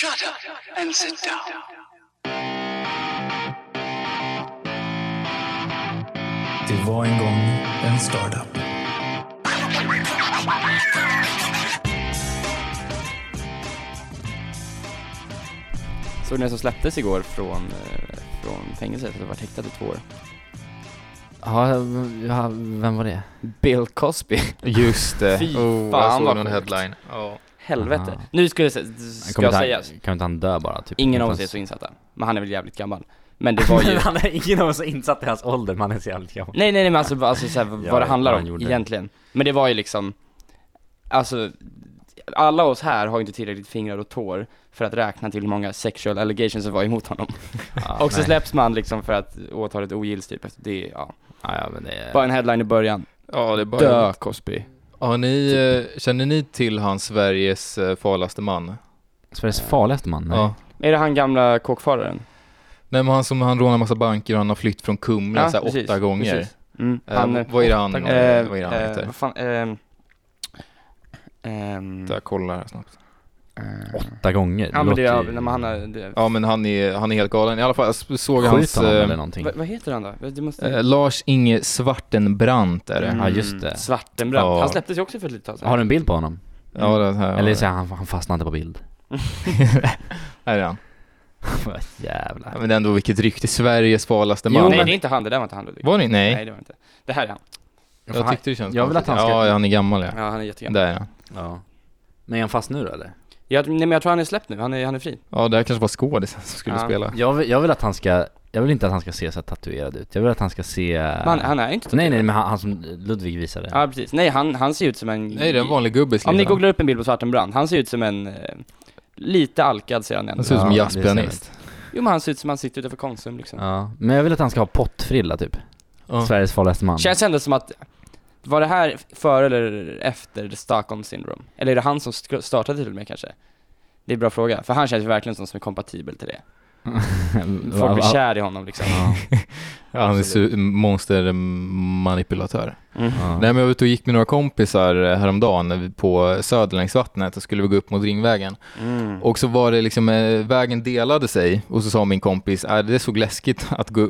Shut up and sit down. Det var en gång en startup. Såg ni det som släpptes igår från, eh, från fängelset? Det var häktad i två år. Ja, ja, vem var det? Bill Cosby. Just det. Fy oh, fan, jag såg någon headline. Ja. Helvete. Aha. Nu skulle ska Kommer jag säga, han, kan inte han dö bara? Typ? ingen av oss är så insatta. Men han är väl jävligt gammal. Men det var ju... han är ingen av oss är insatt i hans ålder, men han är så jävligt gammal. Nej nej nej men alltså, alltså så här, Ja, vad det handlar om gjorde. egentligen. Men det var ju liksom, alltså, alla oss här har ju inte tillräckligt fingrar och tår för att räkna till hur många sexual allegations som var emot honom. Ja, och så nej. släpps man liksom för att åtalet ogills typ det, ja. Ja, ja, men det är... Bara en headline i början. ja, det är bara... Dö Cosby. Har ni, eh, känner ni till han Sveriges eh, farligaste man? Sveriges farligaste man? Nej. Ja. Är det han gamla kåkfararen? Nej men han som, han rånar massa banker och han har flytt från Kumla Ja, så precis, åtta gånger. precis. Mm, Eh, han, vad är det han, eh, vad är det han eh, heter? vad fan, ehm, ehm, Jag kollar här snabbt. Eh, Åtta gånger? Ja men det, är, ju- när man, han har, det, Ja men han är, han är helt galen. I alla fall, jag såg hans... Skjut honom eh, eller någonting. vad, vad heter han då? Det måste... eh, Lars Inge Svartenbrandt är det. Ja, just det. Svartenbrandt. Ja. Han släpptes ju också för ett litet tag sedan. Har du en bild på honom? Ja, det här. Eller så är han, han fastnar inte på bild? här är han. Jävlar. Ja, men ändå vilket rykte, Sveriges farligaste Jo, man. nej det är inte han, det där var inte han Ludvig. Var det? Nej. Nej det var inte. Det här är han. Jag tyckte det kändes jag vill att han ska- Ja, han är gammal ja. Ja han är jättegammal. Där är han. Ja. Men är han fast nu då eller? Jag, nej men jag tror han är släppt nu, han är, han är fri. Ja, det här kanske var skådisen som skulle Ja. spela. Jag vill, jag vill att han ska, jag vill inte att han ska se så här tatuerad ut. Jag vill att han ska se... Men han, han är inte Nej nej, men han, han som Ludvig visade. Ja precis, nej han, han ser ut som en... Nej, det är en vanlig gubbe. Om ni googlar upp en bild på Svartenbrand, han ser ut som en... Eh, lite alkad ser han ändå. Han ser ut som Ja, jazzpianist. Jo men han ser ut som han sitter utanför Konsum liksom. Ja, men jag vill att han ska ha pottfrilla typ. Ja. Sveriges farligaste man. Känns ändå som att, var det här före eller efter Stockholm syndrome? Eller är det han som startade till och med kanske? Det är en bra fråga, för han känns ju verkligen som som är kompatibel till det. Folk blir kär i honom liksom. Ja. Han är su- monstermanipulatör. Mm. Ja. Nej men jag var ute och gick med några kompisar eh, häromdagen när vi- på Söderlängsvattnet och skulle vi gå upp mot Ringvägen. Mm. Och så var det liksom, eh, vägen delade sig och så sa min kompis, äh, det såg läskigt att gå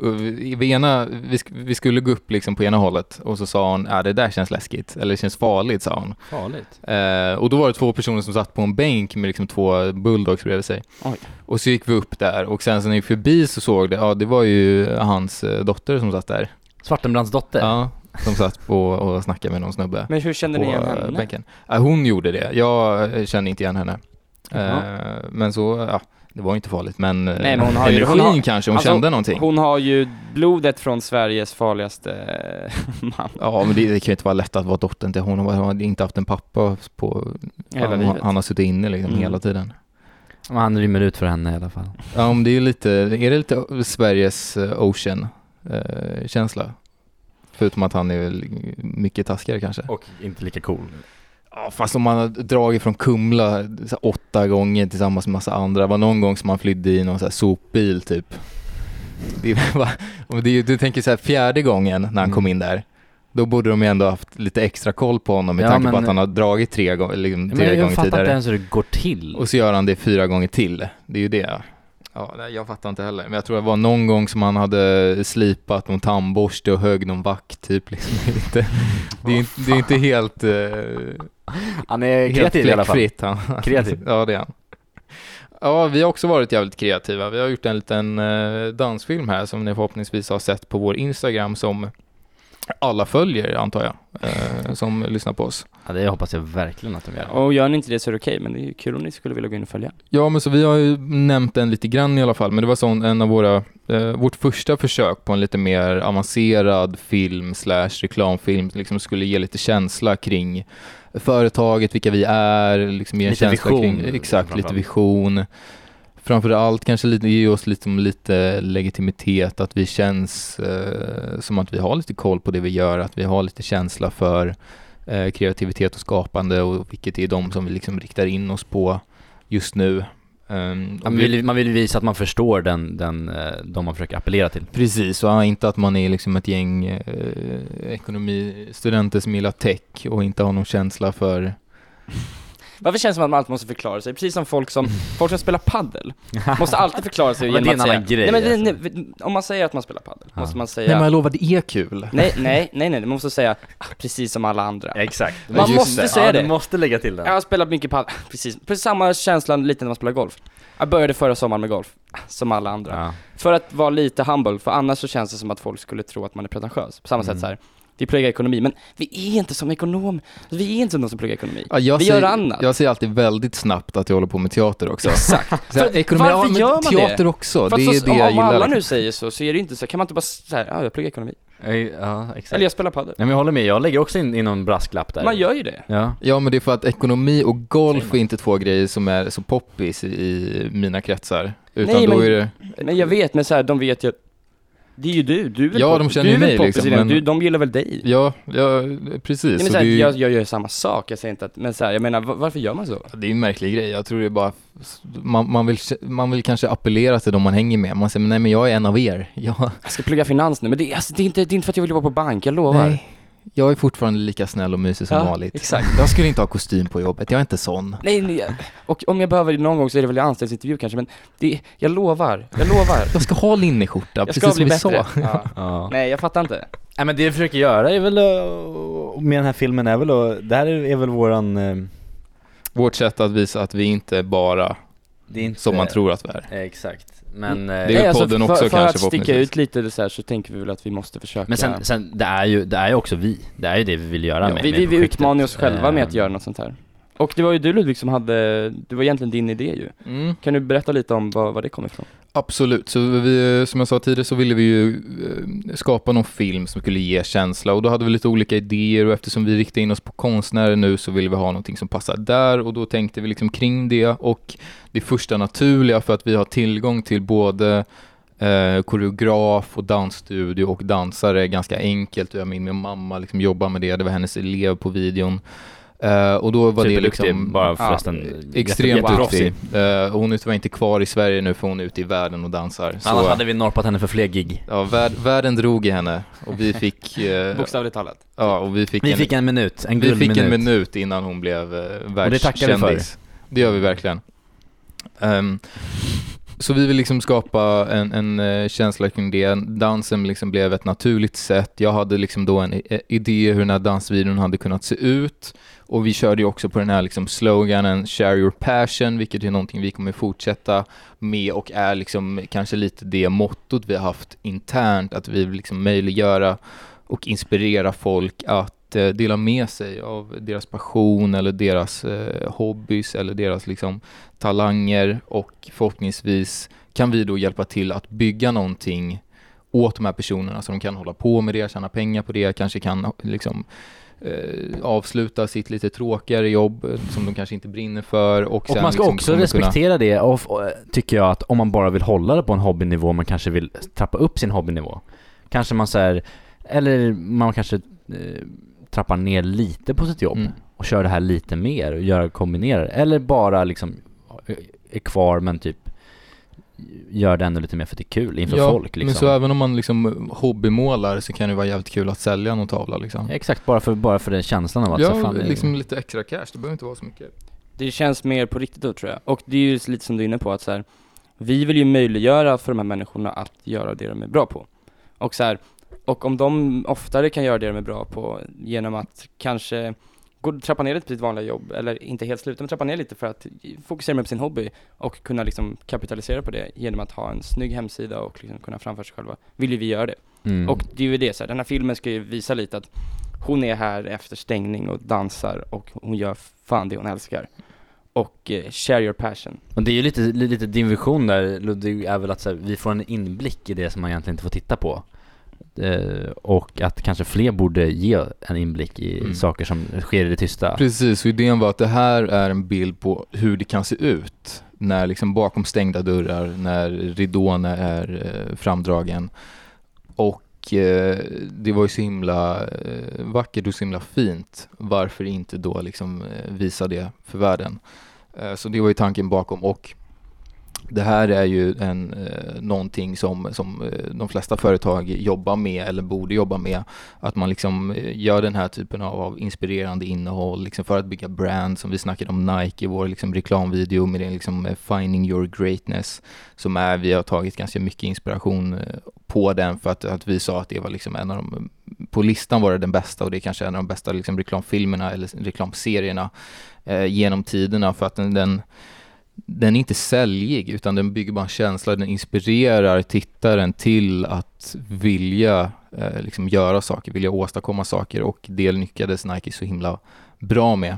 vi, ena, vi, sk- vi skulle gå upp liksom på ena hållet och så sa hon, äh, det där känns läskigt, eller det känns farligt sa hon. Farligt. Eh, och då var det två personer som satt på en bänk med liksom två bulldogs bredvid sig. Oj. Och så gick vi upp där och sen så när vi gick förbi så såg det, ja det var ju hans eh, dotter som satt där. Svartenbrands dotter? Ja, som satt på och snackade med någon snubbe Men hur kände ni igen eh, henne? bänken. Ja, hon gjorde det, jag eh, kände inte igen henne. Jaha. Eh, men så, ja, det var inte farligt men, Nej, men hon har ju- energin hon har- kanske, hon alltså, kände någonting. Hon har ju blodet från Sveriges farligaste man. Ja men det, det kan ju inte vara lätt att vara dottern till hon, hon har inte haft en pappa på, Hela han, livet. han har suttit inne liksom Mm. hela tiden. Men Han rymmer ut för henne i alla fall. Ja men det är ju lite, är det lite Sveriges Ocean eh, känsla? Förutom att han är väl mycket taskigare kanske. Och inte lika cool. Ja fast om man har dragit från Kumla åtta gånger tillsammans med massa andra. Det var någon gång som man flydde i någon så här sopbil typ. Det är, bara- det är, du tänker så här fjärde gången när han kom Mm. in där. Då borde de ju ändå haft lite extra koll på honom med Ja, tanke men- på att han har dragit tre, gånger liksom, tre jag, jag gånger fattar inte tidigare. ens hur det går till. Och så gör han det fyra gånger till. Det är ju det. Ja, nej, jag fattar inte heller. Men jag tror det var någon gång som han hade slipat någon tandborste och högg någon vakt typ. Liksom. Det, är inte, det, är inte, det är inte helt, eh, Han är kreativ i alla fall. Han. Kreativ. ja, det är han. Ja, vi har också varit jävligt kreativa. Vi har gjort en liten eh, dansfilm här som ni förhoppningsvis har sett på vår Instagram som alla följer antar jag, eh, som lyssnar på oss. Ja, det hoppas jag verkligen att de gör. Och gör ni inte det så är det okej, men det är ju kul om ni skulle vilja gå in och följa. Ja, men så vi har ju nämnt den lite grann i alla fall, men det var sån, en av våra, eh, vårt första försök på en lite mer avancerad film slash reklamfilm, liksom skulle ge lite känsla kring företaget, vilka vi är, liksom ge en Lite känsla vision, kring, exakt, lite vision. Framförallt kanske lite, ge oss lite, lite legitimitet, att vi känns eh, som att vi har lite koll på det vi gör, att vi har lite känsla för eh, kreativitet och skapande och vilket är de som vi liksom riktar in oss på just nu. Um, Man vill, man vill visa att man förstår den, den, eh, de man försöker appellera till. Precis, och inte att man är liksom ett gäng eh, ekonomistudenter som gillar tech och inte har någon känsla för Varför känns det som att man alltid måste förklara sig? Precis som folk som, folk som spelar paddel Måste alltid förklara sig genom det att säga grej, nej, men det, alltså. nej, Om man säger att man spelar paddel, måste man Nej säga men jag lovar, det är kul. Nej, nej, nej, nej, man måste säga "Ah, precis som alla andra Exakt. Man just måste det. säga ja, det du måste lägga till den. Jag har spelat mycket paddel, precis, precis samma känsla lite när man spelar golf Jag började förra sommaren med golf, som alla andra Ja. För att vara lite humble, för annars så känns det som att folk skulle tro att man är pretentiös På samma Mm. sätt så här. Vi pluggar ekonomi, men vi är inte som ekonom, vi är inte som de som pluggar ekonomi Ja, jag Vi säger, gör annat Jag säger alltid väldigt snabbt att jag håller på med teater också. Exakt! Så här, ekonomi, varför ja, gör man teater det? också, För det att är så, det om, jag om gillar. alla nu säger så, så är det ju inte så, kan man inte bara säga ja jag pluggar ekonomi, Ja, exakt. eller jag spelar padel Nej men jag håller med, jag lägger också in, in någon brasklapp där. Man gör ju det Ja. Ja men det är för att ekonomi och golf är inte två grejer som är så poppis i, i mina kretsar. Utan Nej, då men- är det, Men jag vet, men så här, de vet ju det är ju du, du är väl Ja, de känner du är mig, poppis liksom, i men- du, de gillar väl dig? ja, ja precis. Nej, men Så så här, det, är ju, jag, jag gör samma sak, jag säger inte att, men så här, jag menar, va- varför gör man så? det är en märklig grej. Jag tror det är bara, man, man, vill, man vill kanske appellera till de man hänger med. Man säger, men nej men jag är en av er. Jag, Jag ska plugga finans nu, men det, alltså, det, är inte, det är inte för att jag vill jobba på bank, jag lovar nej, jag är fortfarande lika snäll och mysig som Ja, vanligt. exakt. Jag skulle inte ha kostym på jobbet, jag är inte sån. Nej, nej, och om jag behöver någon gång så är det väl i anställningsintervju kanske, men det, jag lovar, jag lovar Jag ska ha linneskjorta, Jag ska precis som bli vi bättre sa. ja. ja. Nej, jag fattar inte Nej men det vi försöker göra är väl att, med den här filmen är väl att, det här är väl våran, eh, Vårt sätt att visa att vi inte bara det är inte som man tror att vi är. Eh, Exakt, men Det är eh, ju Nej, podden för, också för kanske, att sticka ut lite så här så tänker vi väl att vi måste försöka. Men sen, sen det är ju, det är ju också vi. Det är ju det vi vill göra ja, med, vi, med vi, utmanar oss själva med att Eh, göra något sånt här. Och det var ju du Ludvig som hade, det var egentligen din idé ju. Mm. Kan du berätta lite om var, var det kommer ifrån? Absolut, så vi, som jag sa tidigare så ville vi ju eh, skapa någon film som skulle ge känsla och då hade vi lite olika idéer och eftersom vi riktar in oss på konstnärer nu så ville vi ha någonting som passar där och då tänkte vi liksom kring det och det första naturliga för att vi har tillgång till både eh, koreograf och dansstudio och dansare ganska enkelt. Jag min, min mamma liksom jobbar med det, det var hennes elev på videon. Eh, och då var det liksom bara ja, förresten. extremt jätteproffsig. duktig. Eh, och hon är tyvärr inte kvar i Sverige nu för hon är ute i världen och dansar. Så, Annars hade vi norpat henne för fler gig. Ja, värld, världen drog i henne och vi fick, eh, Bokstavligt talat ja, och vi fick, Vi en, fick en minut, en vi fick en minut innan hon blev eh, det tackar vi för. världskändis. Det gör vi verkligen. Ehm, så vi vill liksom skapa en, en eh, känsla kring det. Dansen liksom blev ett naturligt sätt. Jag hade liksom då en eh, idé hur den här dansvideon hade kunnat se ut. Och vi körde ju också på den här liksom sloganen Share your passion, vilket är någonting vi kommer fortsätta med och är liksom kanske lite det mottot vi har haft internt, att vi vill liksom möjliggöra och inspirera folk att eh, dela med sig av deras passion eller deras eh, hobbys eller deras liksom talanger och förhoppningsvis kan vi då hjälpa till att bygga någonting åt de här personerna så de kan hålla på med det, tjäna pengar på det, kanske kan liksom eh, avsluta sitt lite tråkigare jobb eh, som de kanske inte brinner för och, Och man ska liksom också kommer kunna- respektera det, och, och, tycker jag, att om man bara vill hålla det på en hobbynivå, man kanske vill trappa upp sin hobbynivå. Kanske man säger eller man kanske eh, trappar ner lite på sitt jobb Mm. och kör det här lite mer och gör kombinerar Eller bara liksom eh, är kvar men typ gör det ändå lite mer för att det är kul inför ja, folk liksom. men så även om man liksom hobbymålar så kan det vara jävligt kul att sälja någon tavla liksom. Exakt, bara för, bara för den känslan av att så Ja, fan, det är- liksom lite extra cash, det behöver inte vara så mycket. Det känns mer på riktigt då tror jag, och det är ju lite som du är inne på att så här, vi vill ju möjliggöra för de här människorna att göra det de är bra på. Och så här, och om de oftare kan göra det de är bra på genom att kanske gå, trappa ner lite på sitt vanliga jobb, eller inte helt sluta, men trappa ner lite för att fokusera mer på sin hobby och kunna liksom kapitalisera på det genom att ha en snygg hemsida och liksom kunna framföra sig själva, vill ju vi göra det. mm. Och det är ju det, så här, den här filmen ska ju visa lite att hon är här efter stängning och dansar och hon gör fan det hon älskar. Och eh, share your passion. Och det är ju lite, lite din vision där Ludvig, är väl att så här, vi får en inblick i det som man egentligen inte får titta på. Eh, och att kanske fler borde ge en inblick i Mm. saker som sker i det tysta. Precis, och idén var att det här är en bild på hur det kan se ut när liksom bakom stängda dörrar, när ridån är eh, framdragen. Och eh, det var ju så himla eh, vackert och så himla fint. Varför inte då liksom visa det för världen? Eh, så det var ju tanken bakom och det här är ju en, eh, någonting som, som eh, de flesta företag jobbar med eller borde jobba med. Att man liksom eh, gör den här typen av, av inspirerande innehåll liksom för att bygga brand som vi snackade om Nike i vår liksom reklamvideo med det liksom eh, Finding your greatness som är, vi har tagit ganska mycket inspiration på den för att, att vi sa att det var liksom en av de, mm, på listan var det den bästa och det är kanske en av de bästa liksom reklamfilmerna eller reklamserierna eh, genom tiderna för att den, den den är inte säljig utan den bygger bara en känsla, den inspirerar tittaren till att vilja eh, liksom göra saker, vilja åstadkomma saker och det lyckades Nike så himla bra med.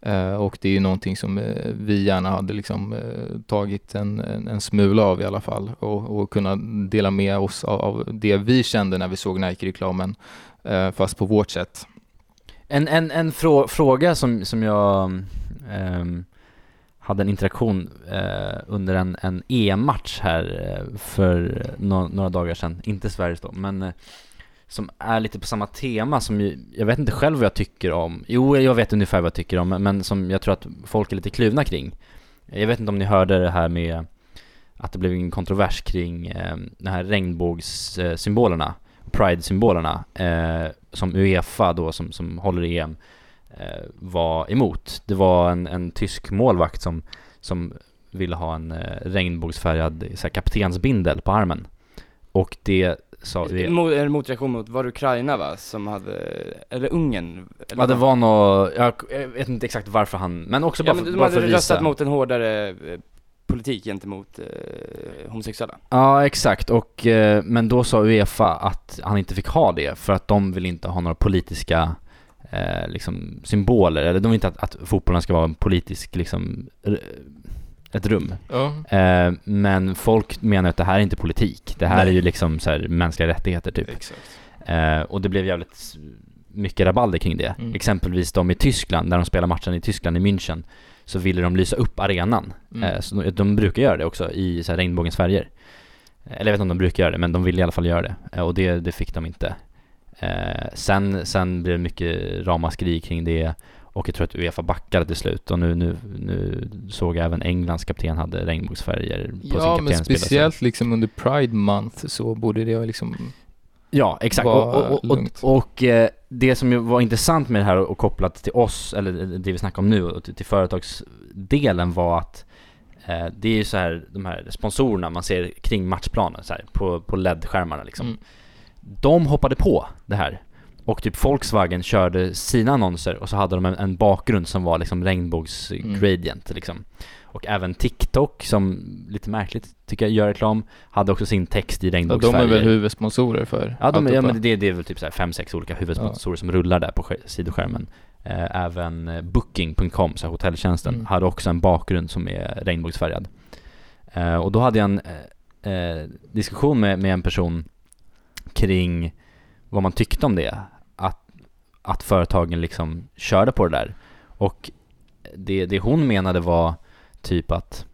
Eh, och det är ju någonting som eh, vi gärna hade liksom eh, tagit en, en, en smula av i alla fall och, och kunna dela med oss av, av det vi kände när vi såg Nike-reklamen eh, fast på vårt sätt. En, en, en frå, fråga som, som jag ehm, hade en interaktion eh, under en, en EM-match här eh, för no några dagar sedan, inte Sveriges då, men eh, som är lite på samma tema som ju, jag vet inte själv vad jag tycker om, jo jag vet ungefär vad jag tycker om, men- men som jag tror att folk är lite kluvna kring. Jag vet inte om ni hörde det här med att det blev en kontrovers kring eh, de här regnbågssymbolerna, Pride-symbolerna, eh, som Uefa då, som, som håller i EM, var emot. Det var en, en tysk målvakt som, som ville ha en eh, regnbågsfärgad så här, kaptensbindel på armen. Och det sa Mo- en motreaktion mot, var det Ukraina va? Som hade, eller Ungern? Eller Ja det var nog, jag, jag vet inte exakt varför han, men också Ja bara, men för, de bara för hade att visa. röstat mot en hårdare eh, politik gentemot eh, homosexuella. Ja exakt, och, eh, men då sa Uefa att han inte fick ha det för att de vill inte ha några politiska eh, liksom, symboler, eller de vill inte att, att fotbollen ska vara en politisk, liksom, ett rum. Ja, Eh, men folk menar att det här är inte politik, det här Nej. är ju liksom så här, mänskliga rättigheter typ. Eh, och det blev jävligt mycket rabalder kring det. Mm. Exempelvis de i Tyskland, när de spelar matchen i Tyskland i München, så ville de lysa upp arenan. Mm. Eh, så de, de brukar göra det också i så här, regnbågens färger. Eller jag vet inte om de brukar göra det, men de ville i alla fall göra det. Eh, och det, det fick de inte. Eh, sen, sen blev det mycket ramaskri kring det och jag tror att Uefa backade till slut och nu, nu, nu såg jag även Englands kapten hade regnbågsfärger på sin Ja, men kaptensbild. speciellt liksom under Pride Month så borde det liksom Ja, exakt. Och, och, och, och, eh, det som var intressant med det här och kopplat till oss, eller det vi snackar om nu, och till, till företagsdelen var att eh, det är ju så här, de här sponsorerna man ser kring matchplanen så här, på, på LED-skärmarna liksom. Mm. De hoppade på det här. Och typ Volkswagen körde sina annonser och så hade de en, en bakgrund som var liksom regnbågsgradient liksom. Och även TikTok, som lite märkligt tycker jag gör reklam, hade också sin text i Ja, de regnbågsfärger. är väl huvudsponsorer för Ja, de, ja men det, det är väl typ så här fem, sex olika huvudsponsorer som rullar där på sk- sidoskärmen. Eh, även eh, Booking.com, så här hotelltjänsten, Mm. hade också en bakgrund som är regnbågsfärgad. Eh, och då hade jag en eh, diskussion med, med en person kring vad man tyckte om det. Att, att företagen liksom körde på det där. Och det, det hon menade var typ att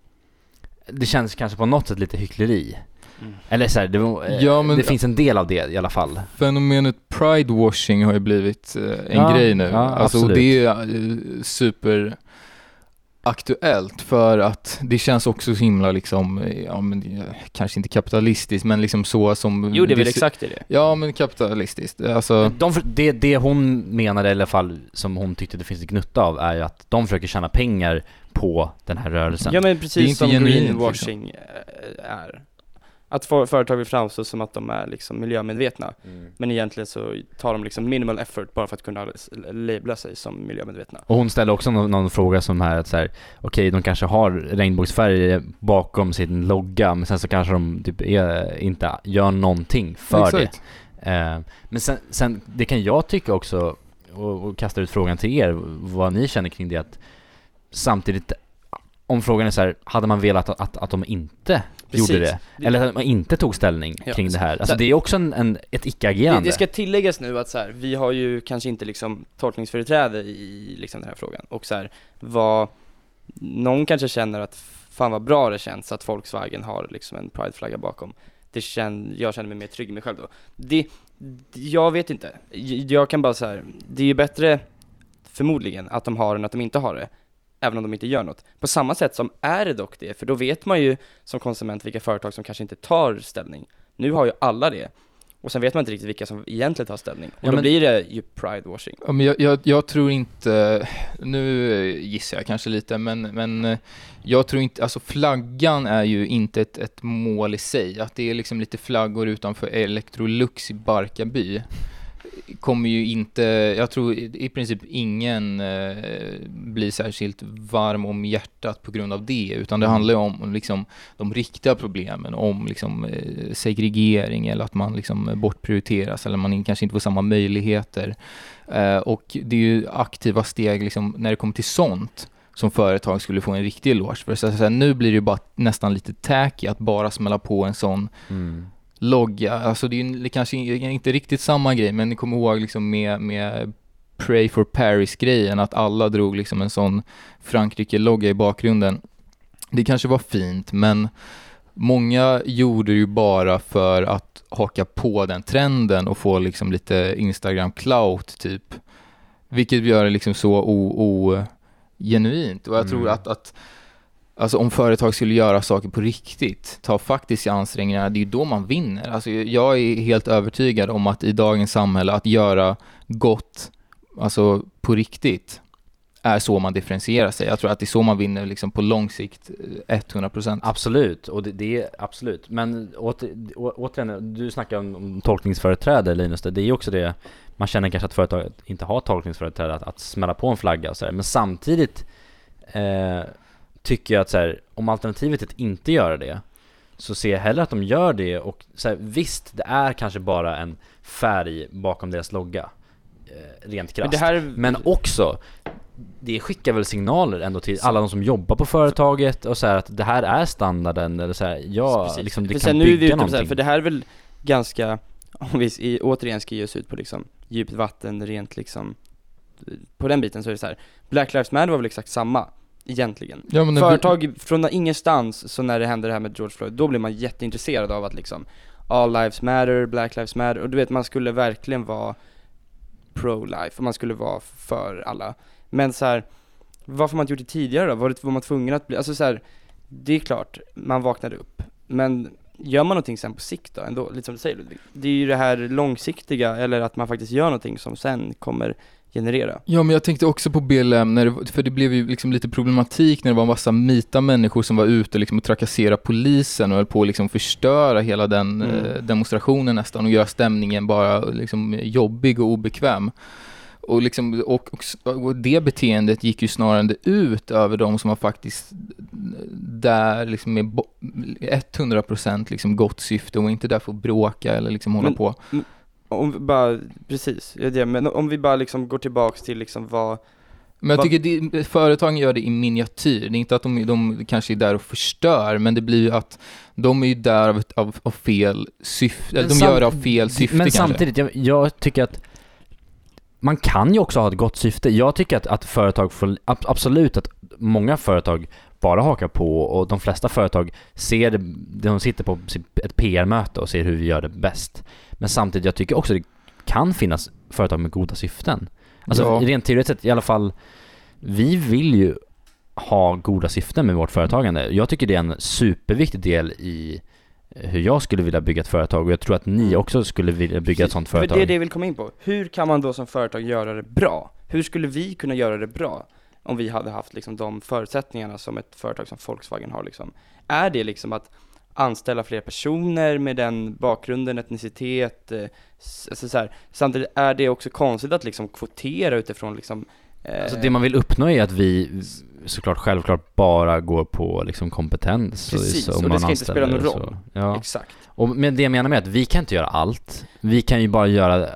det känns kanske på något sätt lite hyckleri. Mm. Eller så här, det, eh, Ja, det finns en del av det i alla fall. Fenomenet pride washing har ju blivit eh, en Ja, grej nu. ja, alltså och absolut. det är eh, super aktuellt för att det känns också så himla liksom, ja men kanske inte kapitalistiskt men liksom så som Jo det är väl exakt det. Ja men kapitalistiskt, alltså De, det, det hon menade i alla fall, som hon tyckte det finns ett gnutta av, är ju att de försöker tjäna pengar på den här rörelsen. Ja men precis som genuint, greenwashing eh, är. Att för, företag vill framstå som att de är liksom miljömedvetna. Mm. Men egentligen så tar de liksom minimal effort bara för att kunna labla sig som miljömedvetna. Och hon ställde också någon, någon fråga som här att så här, okej de kanske har regnbågsfärg bakom sin logga, men sen så kanske de typ är, inte gör någonting för det. exakt. Eh, men sen, sen, det kan jag tycka också, och, och kasta ut frågan till er, vad ni känner kring det att samtidigt, om frågan är så här, hade man velat att, att, att de inte Precis. gjorde det? Eller att man inte tog ställning Ja, kring det här? Alltså så- det är också en, en, ett Det, icke-agerande. det ska tilläggas nu att så här, vi har ju kanske inte liksom tolkningsföreträde i liksom den här frågan och så här, vad, någon kanske känner att fan vad bra det känns att Volkswagen har liksom en prideflagga bakom. Det känner, jag känner mig mer trygg i mig själv då. Det, jag vet inte. Jag kan bara så här, det är ju bättre förmodligen att de har den än att de inte har det. Även om de inte gör något. På samma sätt som är det dock det, för då vet man ju som konsument vilka företag som kanske inte tar ställning. Nu har ju alla det. Och sen vet man inte riktigt vilka som egentligen tar ställning. Och Ja, då men- blir det ju pride-washing. Ja, men jag, jag, jag tror inte, nu gissar jag kanske lite, men, men eh, jag tror inte, alltså flaggan är ju inte ett, ett mål i sig. Att det är liksom lite flaggor utanför Electrolux i Barkarby kommer ju inte, jag tror i princip ingen eh, blir särskilt varm om hjärtat på grund av det, utan det handlar ju om liksom, de riktiga problemen, om liksom, eh, segregering eller att man liksom bortprioriteras eller man kanske inte får samma möjligheter. Eh, och det är ju aktiva steg liksom, när det kommer till sånt som företag skulle få en riktig eloge för. Så, att säga, nu blir det ju bara nästan lite tacky att bara smälla på en sån Mm. Logga. Alltså det är ju kanske inte riktigt samma grej, men ni kommer ihåg liksom med, med Pray for Paris-grejen, att alla drog liksom en sån Frankrike-logga i bakgrunden. Det kanske var fint, men många gjorde det ju bara för att haka på den trenden och få liksom lite Instagram-clout typ. Vilket gör det liksom så ogenuint. Och jag tror Mm. att, att Alltså om företag skulle göra saker på riktigt, ta faktiska ansträngningar, det är ju då man vinner. Alltså jag är helt övertygad om att i dagens samhälle, att göra gott, alltså på riktigt, är så man differentierar sig. Jag tror att det är så man vinner liksom på lång sikt, eh, 100%. Absolut, och det, det är absolut. Men åter, å, återigen, du snackar om, om tolkningsföreträde Linus, det är ju också det, man känner kanske att företaget inte har tolkningsföreträde att, att smälla på en flagga och sådär. men samtidigt eh, tycker jag att så här, om alternativet är att inte göra det, så ser jag hellre att de gör det och så här, visst, det är kanske bara en färg bakom deras logga, eh, rent krasst. Men här, Men också, det skickar väl signaler ändå till alla de som jobbar på företaget och så här att det här är standarden eller så här, ja, Precis. liksom det för kan sen nu är vi bygga ute på så någonting. här, för det här är väl ganska, om vi i, återigen ska ge oss ut på liksom djupt vatten, rent liksom, på den biten så är det så här. Black Lives Matter var väl exakt samma, egentligen. Ja, Företag från ingenstans, så när det hände det här med George Floyd, då blev man jätteintresserad av att liksom All lives matter, black lives matter, och du vet man skulle verkligen vara pro-life, och man skulle vara för alla. Men så här, varför man inte gjort det tidigare då? Var, det, var man tvungen att bli, alltså så här, det är klart, man vaknade upp, men gör man någonting sen på sikt då ändå, lite som du säger Ludvig? Det är ju det här långsiktiga, eller att man faktiskt gör någonting som sen kommer generera. Ja, men jag tänkte också på BLM, när det, för det blev ju liksom lite problematik när det var en massa mita människor som var ute liksom och trakasserade polisen och höll på att liksom förstöra hela den Mm. eh, demonstrationen nästan och göra stämningen bara liksom jobbig och obekväm. Och, liksom, och, och, och det beteendet gick ju snarare ut över de som var faktiskt där liksom med bo- 100% liksom gott syfte och inte där för att bråka eller liksom hålla Men- på. Om vi bara, precis, ja, det, men om vi bara liksom går tillbaks till liksom vad, Men jag tycker det, företagen gör det i miniatyr. Det är inte att de, de kanske är där och förstör, men det blir ju att de är ju där av, av, av fel syfte. De gör det av fel syfte Men kanske. samtidigt, jag, jag tycker att man kan ju också ha ett gott syfte. Jag tycker att, att företag får, ab- absolut att många företag bara hakar på och de flesta företag ser det, de sitter på ett PR-möte och ser hur vi gör det bäst. Men samtidigt, jag tycker också det kan finnas företag med goda syften. Alltså Ja. rent teoretiskt sett, i alla fall, vi vill ju ha goda syften med vårt företagande. Jag tycker det är en superviktig del i hur jag skulle vilja bygga ett företag och jag tror att ni också skulle vilja bygga ett sånt För företag. Det är det jag vill komma in på. Hur kan man då som företag göra det bra? Hur skulle vi kunna göra det bra? Om vi hade haft liksom de förutsättningarna som ett företag som Volkswagen har liksom. Är det liksom att anställa fler personer med den bakgrunden, etnicitet, eh, alltså så här. Samtidigt är det också konstigt att liksom kvotera utifrån liksom eh, Alltså det man vill uppnå är att vi såklart självklart bara går på liksom kompetens Precis, så, och om det ska inte spela någon och roll. Ja. Exakt. Och men det jag menar med att vi kan inte göra allt. Vi kan ju bara göra eh,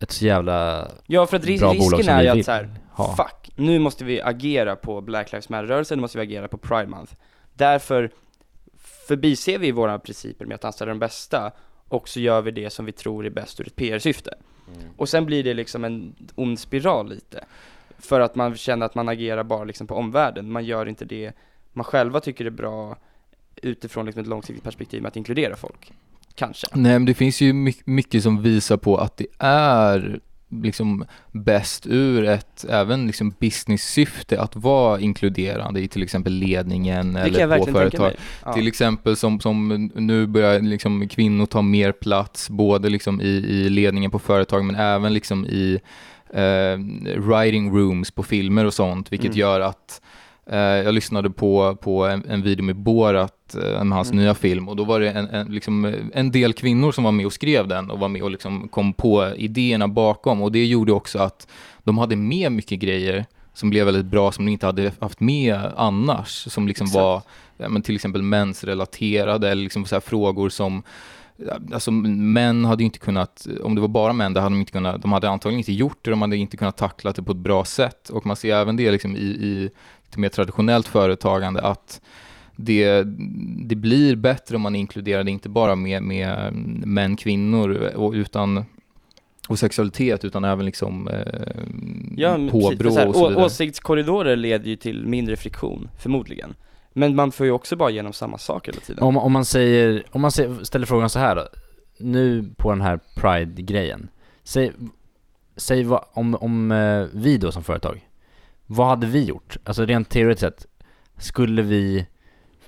ett så jävla Ja, för att ris- bra bolag risken som är vi ju vill att så här, ha. fuck, nu måste vi agera på Black Lives Matter-rörelsen, nu måste vi agera på Pride Month. Därför förbiser vi våra principer med att anställa de bästa, och så gör vi det som vi tror är bäst ur ett PR-syfte. Och sen blir det liksom en ond spiral lite. För att man känner att man agerar bara liksom på omvärlden, man gör inte det man själva tycker är bra utifrån liksom ett långsiktigt perspektiv med att inkludera folk. Kanske. Nej, men det finns ju my- mycket som visar på att det är liksom bäst ur ett även liksom business-syfte att vara inkluderande i till exempel ledningen Det eller på företag. Ja. Till exempel som, som nu börjar liksom kvinnor ta mer plats, både liksom i, i ledningen på företag men även liksom i eh, writing rooms på filmer och sånt, vilket Mm. gör att jag lyssnade på, på en, en video med Borat, eh, med hans Mm. nya film, och då var det en, en, liksom, eh, en del kvinnor som var med och skrev den och var med och liksom kom på idéerna bakom och det gjorde också att de hade med mycket grejer som blev väldigt bra som de inte hade haft med annars, som liksom Exakt. var ja, men till exempel mensrelaterade eller liksom så här frågor som Alltså män hade ju inte kunnat, om det var bara män, det hade de inte kunnat, de hade antagligen inte gjort det, de hade inte kunnat tackla det på ett bra sätt. Och man ser även det liksom i, i lite mer traditionellt företagande att det, det blir bättre om man inkluderar det inte bara med, med män, kvinnor och, utan och sexualitet utan även liksom eh, Ja, påbrå för så här, och så å- vidare. Åsiktskorridorer leder ju till mindre friktion, förmodligen. Men man får ju också bara igenom samma sak hela tiden. Om, om man säger, om man säger, ställer frågan så här då. Nu på den här Pride-grejen. Säg, säg vad, om, om eh, vi då som företag, vad hade vi gjort? Alltså rent teoretiskt sett, skulle vi,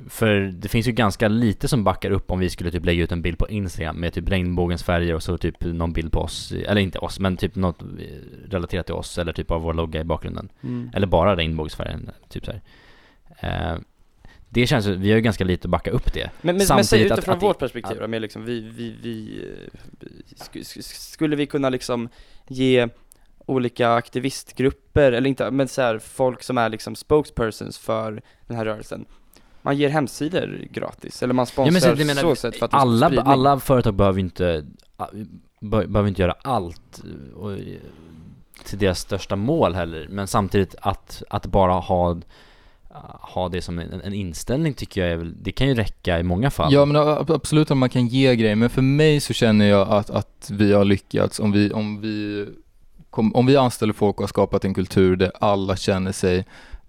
för det finns ju ganska lite som backar upp om vi skulle typ lägga ut en bild på Instagram med typ regnbågens färger och så typ någon bild på oss, eller inte oss, men typ något eh, relaterat till oss eller typ av vår logga i bakgrunden. Mm. Eller bara regnbågsfärgen, typ så här. Eh, det känns vi har ju ganska lite att backa upp det. Men, men, men säg att- utifrån att- vårt perspektiv att- med liksom, vi, vi, vi, eh, sk, sk, skulle vi kunna liksom ge olika aktivistgrupper, eller inte, men så här, folk som är liksom spokespersons för den här rörelsen man ger hemsidor gratis, eller man sponsrar men så- jag menar, så sätt för att alla, spridning. alla företag behöver ju inte, be- behöver inte göra allt eh, och, till deras största mål heller, men samtidigt att, att bara ha ha det som en, en inställning tycker jag är väl, det kan ju räcka i många fall. Ja men absolut att man kan ge grejer, men för mig så känner jag att, att vi har lyckats om vi, om vi, om vi anställer folk och har skapat en kultur där alla känner sig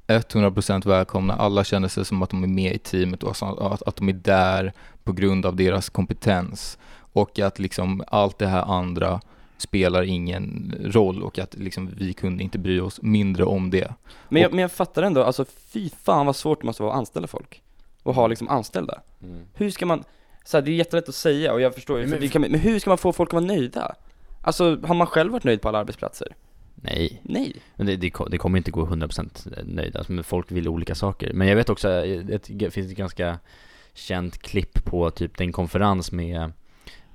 100% välkomna, alla känner sig som att de är med i teamet och att, att de är där på grund av deras kompetens och att liksom allt det här andra spelar ingen roll och att liksom vi kunde inte bry oss mindre om det. Men jag, Och- men jag fattar ändå, alltså fy fan vad svårt det måste vara att anställa folk och ha liksom anställda. Mm. Hur ska man, så här, det är jättelätt att säga och jag förstår ju, Men- kan, men hur ska man få folk att vara nöjda? Alltså, har man själv varit nöjd på alla arbetsplatser? Nej, Nej. men det, det, det kommer inte gå 100% nöjda, alltså, men folk vill olika saker. Men jag vet också, det det finns ett ganska känt klipp på typ den konferens med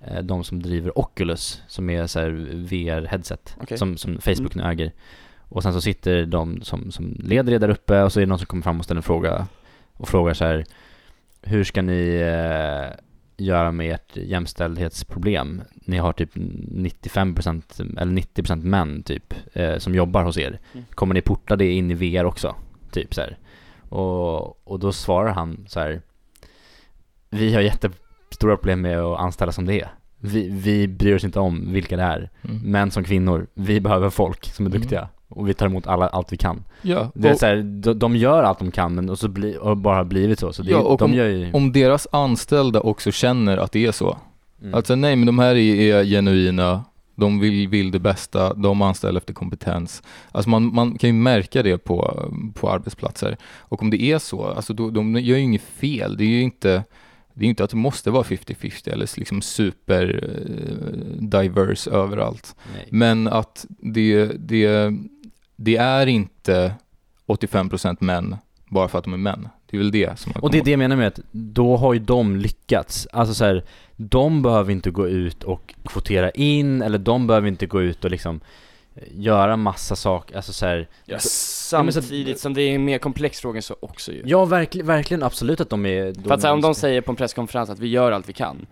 eh, de som driver Oculus, som är så VR-headset, Okej. som, som Facebook nu äger. Och sen så sitter de som, som leder där uppe och så är det någon som kommer fram och ställer en fråga och frågar så här Hur ska ni eh, göra med ert jämställdhetsproblem? Ni har typ 95% eller 90% män typ eh, som jobbar hos er. Mm. Kommer ni porta det in i VR också? Typ så här. Och, och då svarar han så här Vi har jättestora problem med att anställa som det är. Vi, vi bryr oss inte om vilka det är. Mm. Män som kvinnor, vi behöver folk som är Mm. Och vi tar emot alla, allt vi kan. Ja, Det är så här, de, de gör allt de kan men och så bli, och bara har blivit så. Så det, Ja, och de om- ju... om deras anställda också känner att det är så, Mm. Alltså nej men de här är, är genuina, de vill, vill det bästa, de anställer efter kompetens. Alltså man, man kan ju märka det på, på arbetsplatser. Och om det är så, alltså då, de gör ju inget fel. Det är ju inte, det är inte att det måste vara 50-50 eller liksom super eh, diverse överallt. Nej. Men att det, det, det är inte 85% män bara för att de är män. Det är väl det som man Och det är det jag menar med att då har ju de lyckats. Alltså så här, de behöver inte gå ut och kvotera in eller de behöver inte gå ut och liksom eh, göra massa saker, alltså så här, Ja, så- samtidigt som det är en mer komplex fråga så också ju. Ja, verkligen, verkligen absolut att de är... För att här, om de säger på en presskonferens att vi gör allt vi kan,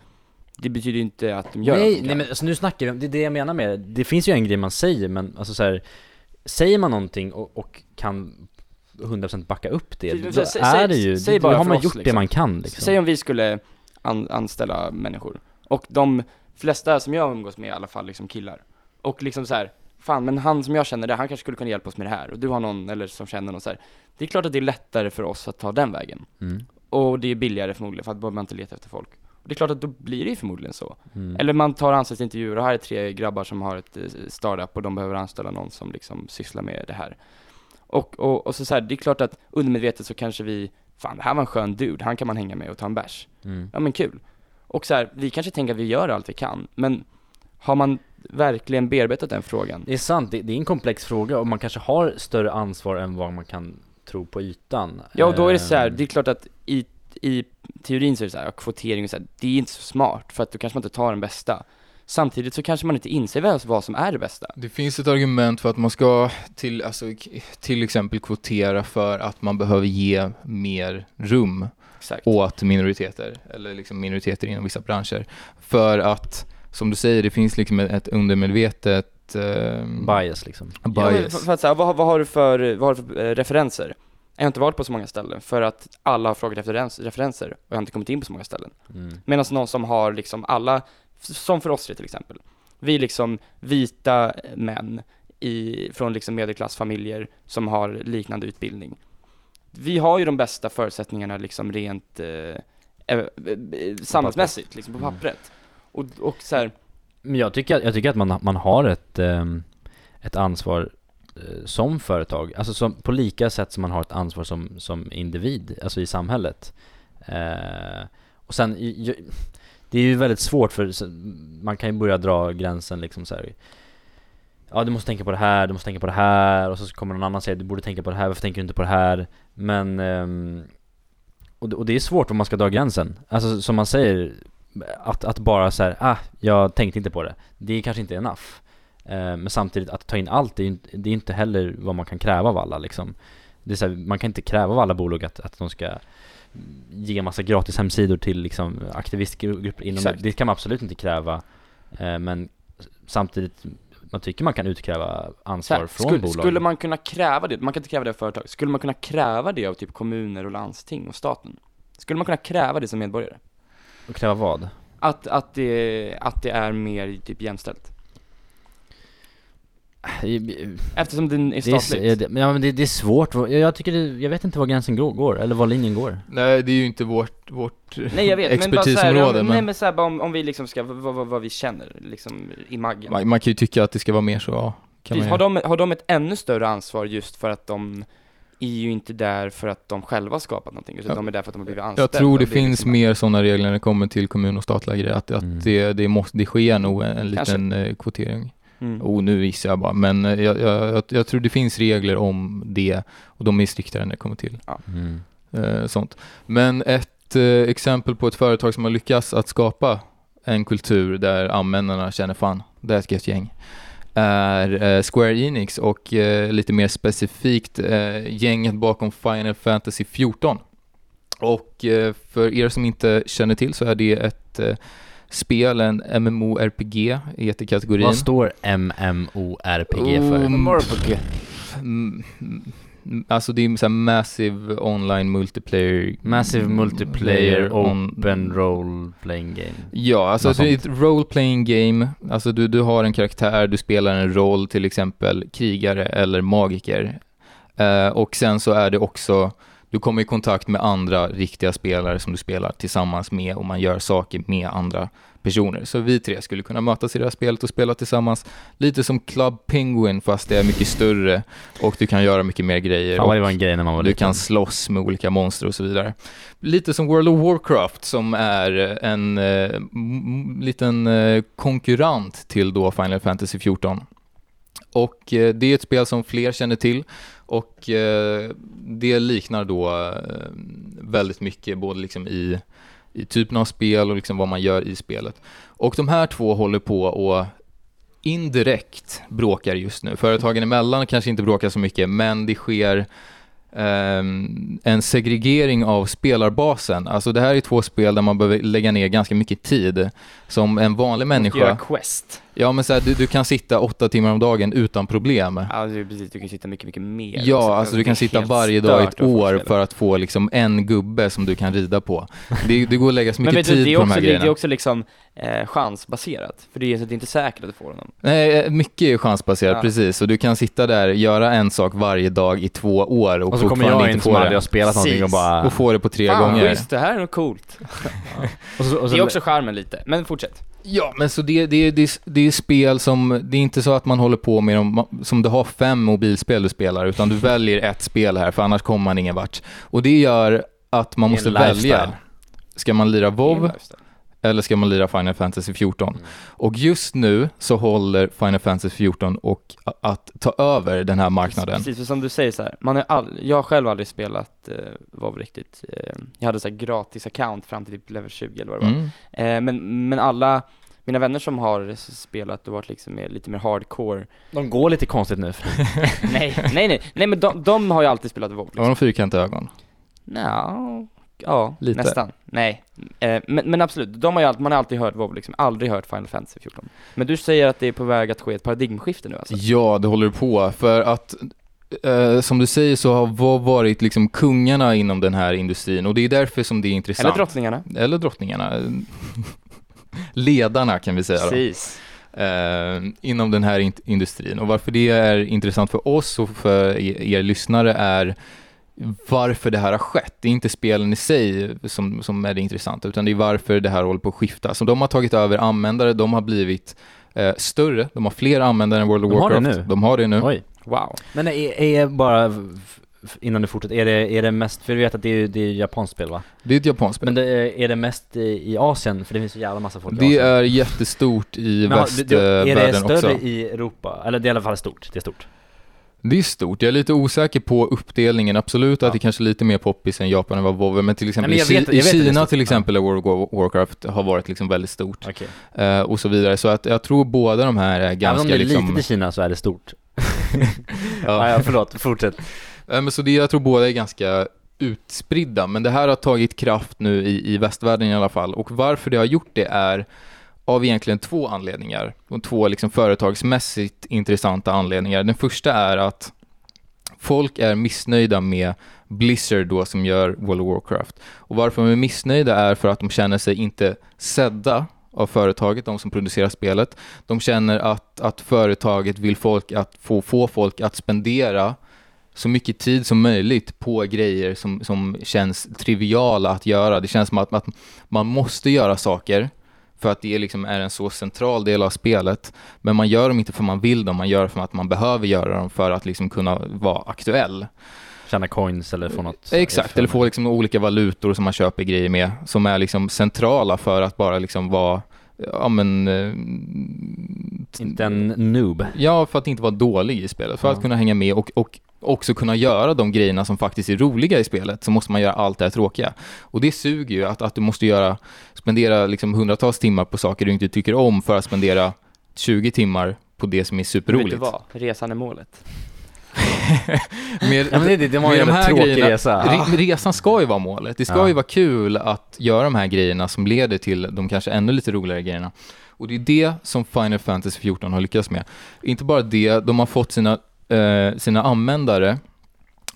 det betyder ju inte att de gör allt Nej, de nej kan. men alltså, nu snackar vi om, det är det jag menar med det. Det finns ju en grej man säger men alltså så här, Säger man någonting och, och kan 100% backa upp det, Säg- då säg- är det ju, säg då har man oss, gjort det liksom. man kan liksom. Säg om vi skulle an- anställa människor, och de flesta som jag umgås med i alla fall liksom killar, och liksom så här, fan men han som jag känner det, han kanske skulle kunna hjälpa oss med det här, och du har någon, eller som känner någon så här. Det är klart att det är lättare för oss att ta den vägen, Mm. och det är billigare förmodligen, för att behöver man inte leta efter folk. Och det är klart att då blir det ju förmodligen så. Mm. Eller man tar anställningsintervjuer och här är tre grabbar som har ett eh, startup och de behöver anställa någon som liksom sysslar med det här. Och, och, och så, så här, det är klart att undermedvetet så kanske vi, fan det här var en skön dude, han kan man hänga med och ta en bärs. Mm. Ja men kul. Och så här, vi kanske tänker att vi gör allt vi kan, men har man verkligen bearbetat den frågan? Det är sant, det, det är en komplex fråga och man kanske har större ansvar än vad man kan tro på ytan. Ja och då är det så här, Ehm, det är klart att i, i teorin så är det så här, ja, kvotering och så här, det är inte så smart för att då kanske man inte tar den bästa. Samtidigt så kanske man inte inser väl vad som är det bästa. Det finns ett argument för att man ska till, alltså, till exempel kvotera för att man behöver ge mer rum Exakt. åt minoriteter, eller liksom minoriteter inom vissa branscher. För att, som du säger, det finns liksom ett- undermedvetet eh, Bias liksom. Ja, bias. för, för att säga, vad, vad har du för, vad har du för eh, referenser? Jag har inte varit på så många ställen för att alla har frågat efter rens- referenser och jag har inte kommit in på så många ställen. Mm. Medan någon som har liksom alla, som för oss till exempel, vi är liksom vita män i, från liksom medelklassfamiljer som har liknande utbildning. Vi har ju de bästa förutsättningarna liksom rent eh, eh, eh, samhällsmässigt, liksom på Mm. pappret. Och, och så här, Men jag tycker, jag tycker att man, man har ett, ehm, ett ansvar Eh, som företag, alltså som, på lika sätt som man har ett ansvar som, som individ, alltså i samhället. Eh, och sen, ju- det är ju väldigt svårt för man kan ju börja dra gränsen liksom så här. Ja du måste tänka på det här, du måste tänka på det här och så kommer någon annan säga du borde tänka på det här, varför tänker du inte på det här? Men eh, och, det- och det är svårt om man ska dra gränsen. Alltså som man säger, att, att bara så här, ah, jag tänkte inte på det. Det är kanske inte enough. Eh, men samtidigt, att ta in allt, det är, inte- heller vad man kan kräva av alla liksom. Det är så här, man kan inte kräva av alla bolag att, att de ska ge massa gratis hemsidor till liksom aktivistgrupper inom Exakt. det. kan man absolut inte kräva. Eh, men samtidigt, man tycker man kan utkräva ansvar här, från skulle, bolag. skulle man kunna kräva det, man kan inte kräva det av företag, skulle man kunna kräva det av typ kommuner och landsting och staten? Skulle man kunna kräva det som medborgare? Och kräva vad? Att, att, det, att det är mer typ jämställt? Eftersom det är Det är, s- statligt? det, ja, men det, det är svårt, jag, tycker det, jag vet inte var gränsen går, eller var linjen går. Nej, det är ju inte vårt, vårt Nej jag vet, men bara så här, expertisområde, om, men, nej men så här, bara om, om vi liksom ska, vad, vad, vad vi känner liksom i maggen. man, man kan ju tycka att det ska vara mer så, ja. Kan Precis, har, de, har de ett ännu större ansvar just för att de är ju inte där för att de själva skapat någonting, utan Ja. de är där för att de har blivit anställda. Jag tror det finns liksom- mer sådana regler när det kommer till kommun och statliga grejer, att, att Mm. det, det, måste, det sker nog en, en Kanske. liten eh, kvotering. Mm. Oh, nu gissar jag bara, men eh, jag, jag, jag, jag tror det finns regler om det och de är striktare när det kommer till Mm. eh, sånt. Men ett eh, exempel på ett företag som har lyckats att skapa en kultur där användarna känner fan, det är ett gött gäng är Square Enix och lite mer specifikt gänget bakom Final Fantasy 14. Och för er som inte känner till så är det ett spel, en MMORPG heter kategorin. Vad står MMORPG för? Um, MMORPG. Mm, mm, Alltså det är så här massive online multiplayer Massive multiplayer open role playing game. Ja, alltså det är ett role playing game. Alltså du, du har en karaktär, du spelar en roll, till exempel krigare eller magiker. Eh, och sen så är det också, du kommer i kontakt med andra riktiga spelare som du spelar tillsammans med och man gör saker med andra personer. Så vi tre skulle kunna mötas i det här spelet och spela tillsammans. Lite som Club Penguin fast det är mycket större och du kan göra mycket mer grejer. Vad det var en grej när man var du liten. kan slåss med olika monster och så vidare. Lite som World of Warcraft som är en eh, liten eh, konkurrent till då Final Fantasy 14. Och eh, det är ett spel som fler känner till och eh, det liknar då eh, väldigt mycket både liksom i, i typen av spel och liksom vad man gör i spelet. Och de här två håller på och indirekt bråkar just nu. Företagen emellan kanske inte bråkar så mycket, men det sker ehm, en segregering av spelarbasen. Alltså det här är två spel där man behöver lägga ner ganska mycket tid. Som en vanlig Göra människa, quest. Ja men så här, du, du kan sitta åtta timmar om dagen utan problem. Ja, är precis, du kan sitta mycket, mycket mer. Ja, alltså du kan sitta varje dag i ett år för att få liksom en gubbe som du kan rida på. Det, det går att lägga så mycket du, tid är på de också, här det, det är grejerna. också liksom eh, chansbaserat. För det är, så det är inte säkert att du får honom. Nej, eh, mycket är chansbaserat, Ja. precis. Och du kan sitta där, göra en sak varje dag i två år och, Och så kommer jag in inte som få aldrig har spelat någonting och Precis. bara... Och få det på tre Fan, gånger. schysst, det här är nog coolt. Och så, och så, Det är också charmen lite, men fortsätt. Ja, men så det, det, det, det är spel som, det är inte så att man håller på med dem, som du har fem mobilspel du spelar, utan du väljer ett spel här, för annars kommer man ingen vart. Och det gör att man måste välja. Ska man lira WoW. Eller ska man lira Final Fantasy 14? Mm. Och just nu så håller Final Fantasy 14 och att ta över den här marknaden. Precis, för som du säger så här, man har all, jag har själv aldrig spelat eh, WoW riktigt. Eh, jag hade så här gratis account fram till typ level 20 eller vad det var. Mm. Eh, men, men alla mina vänner som har spelat och varit liksom mer, lite mer hardcore De går lite konstigt nu. Nej, nej, nej, nej men de, de har ju alltid spelat WoW Har liksom. de fyrkantiga ögon? Nja, ja, Lite. nästan. Nej, eh, men, men absolut, de har ju alltid, man har alltid hört WoW liksom, aldrig hört Final Fantasy 14. Men du säger att det är på väg att ske ett paradigmskifte nu alltså? Ja, det håller på. För att eh, som du säger så har WoW varit liksom kungarna inom den här industrin och det är därför som det är intressant. Eller drottningarna? Eller drottningarna. Ledarna kan vi säga då. Precis. eh, inom den här in- industrin. Och varför det är intressant för oss och för er, er lyssnare är varför det här har skett. Det är inte spelen i sig som, som är det intressanta, utan det är varför det här håller på att skifta. Så de har tagit över användare, de har blivit eh, större, de har fler användare än World of De har det Warcraft. nu? De har det nu. Oj. Wow. Men är, är bara, innan du fortsätter, är det, är det mest, för du vet att det är, det är japanskt spel va? Det är ett japanskt spel. Men det, är det mest i, i Asien? För det finns så jävla massa folk i Det Asien. är jättestort i det- det- Är det västvärlden större också. i Europa? Eller det är i alla fall stort, det är stort. Det är stort. Jag är lite osäker på uppdelningen. Absolut Ja. att det kanske är lite mer poppis än Japan än vad WoW men till exempel men jag i, vet- i Kina till exempel är World of Warcraft har varit liksom väldigt stort. Okej. eh, och så vidare. Så att jag tror båda de här är Även om ganska det är liksom... litet i Kina så är det stort. Ja. ja, förlåt, fortsätt. Eh, men så det, jag tror båda är ganska utspridda, men det här har tagit kraft nu i, i västvärlden i alla fall. Och varför det har gjort det är av egentligen två anledningar. Och två liksom företagsmässigt intressanta anledningar. Den första är att folk är missnöjda med Blizzard då som gör World of Warcraft. Och varför de är missnöjda är för att de känner sig inte sedda av företaget, de som producerar spelet. De känner att, att företaget vill folk att få, få folk att spendera så mycket tid som möjligt på grejer som, som känns triviala att göra. Det känns som att, att man måste göra saker för att det liksom är en så central del av spelet. Men man gör dem inte för man vill dem, man gör det för att man behöver göra dem för att liksom kunna vara aktuell. Tjäna coins eller få något. Exakt, eller få liksom olika valutor som man köper grejer med, som är liksom centrala för att bara liksom vara, ja men... eh, Inte en noob. Ja, för att inte vara dålig i spelet, för Ja. att kunna hänga med och, och också kunna göra de grejerna som faktiskt är roliga i spelet, så måste man göra allt det här tråkiga. Och det suger ju att, att du måste göra, spendera liksom hundratals timmar på saker du inte tycker om för att spendera 20 timmar på det som är Vet du superroligt. vad? Resan är målet. Med, Ja men det, det, var en jävla tråkig grejerna, resa. re- resan ska ju vara målet. Det ska Ja. ju vara kul att göra de här grejerna som leder till de kanske ännu lite roligare grejerna. Och det är det som Final Fantasy 14 har lyckats med. Inte bara det, de har fått sina, eh, sina användare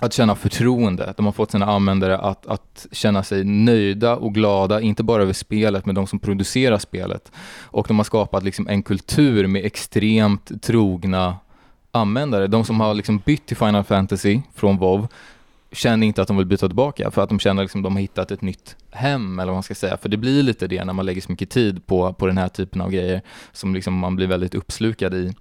att känna förtroende. De har fått sina användare att, att känna sig nöjda och glada, inte bara över spelet, men de som producerar spelet. Och de har skapat liksom en kultur med extremt trogna användare. De som har liksom bytt till Final Fantasy från WoW känner inte att de vill byta tillbaka för att de känner liksom de har hittat ett nytt hem eller vad man ska säga. För det blir lite det när man lägger så mycket tid på, på den här typen av grejer som liksom man blir väldigt uppslukad i.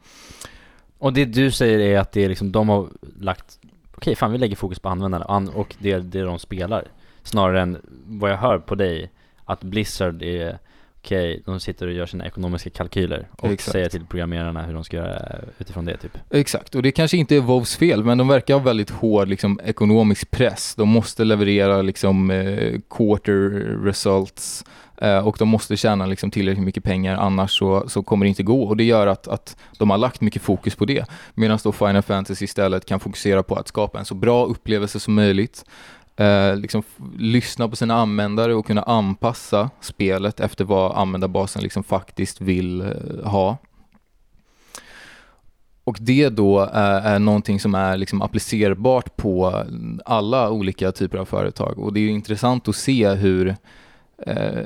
Och det du säger är att det är liksom, de har lagt, okej fan vi lägger fokus på användarna och det, det de spelar. Snarare än vad jag hör på dig, att Blizzard är, okej, de sitter och gör sina ekonomiska kalkyler och Exakt. säger till programmerarna hur de ska göra utifrån det typ. Exakt, och det kanske inte är WoWs fel, men de verkar ha väldigt hård liksom, ekonomisk press. De måste leverera liksom, eh, quarter results eh, och de måste tjäna liksom, tillräckligt mycket pengar, annars så, så kommer det inte gå. Och det gör att, att de har lagt mycket fokus på det, medan då Final Fantasy istället kan fokusera på att skapa en så bra upplevelse som möjligt. Eh, liksom lyssna på sina användare och kunna anpassa spelet efter vad användarbasen liksom faktiskt vill eh, ha. och det då är, är någonting som är liksom applicerbart på eh, alla olika typer av företag. Och det är ju intressant att se hur eh,